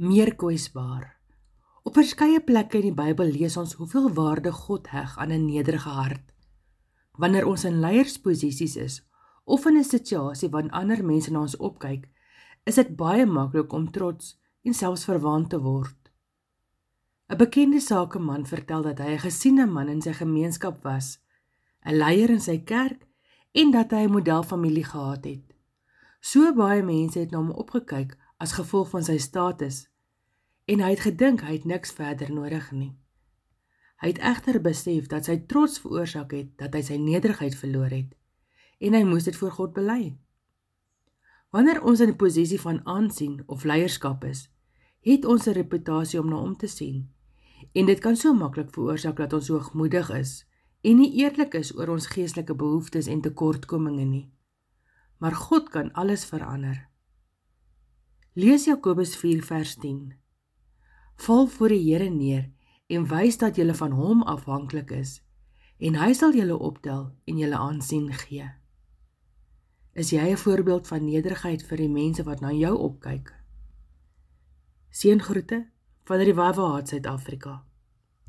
meer kwesbaar. Op verskeie plekke in die Bybel lees ons hoeveel waarde God heg aan 'n nederige hart. Wanneer ons in leiersposisies is of in 'n situasie waarin ander mense na ons opkyk, is dit baie maklik om trots en selfs verwaand te word. 'n Bekende sakeman vertel dat hy 'n gesiene man in sy gemeenskap was, 'n leier in sy kerk en dat hy 'n modelfamilie gehad het. So baie mense het na hom opgekyk as gevolg van sy status en hy het gedink hy het niks verder nodig nie. Hy het egter besef dat sy trots veroorsaak het dat hy sy nederigheid verloor het en hy moes dit voor God bely. Wanneer ons in 'n posisie van aansien of leierskap is, het ons 'n reputasie om na om te sien. En dit kan so maklik veroorsaak dat ons hoogmoedig is en nie eerlik is oor ons geestelike behoeftes en tekortkominge nie. Maar God kan alles verander. Lees Jakobus 4 vers 10. Val voor die Here neer en wys dat jy van hom afhanklik is en hy sal jou optel en jou aansien gee. Is jy 'n voorbeeld van nederigheid vir die mense wat na jou opkyk? Seëngroete van Revival Heart Suid-Afrika.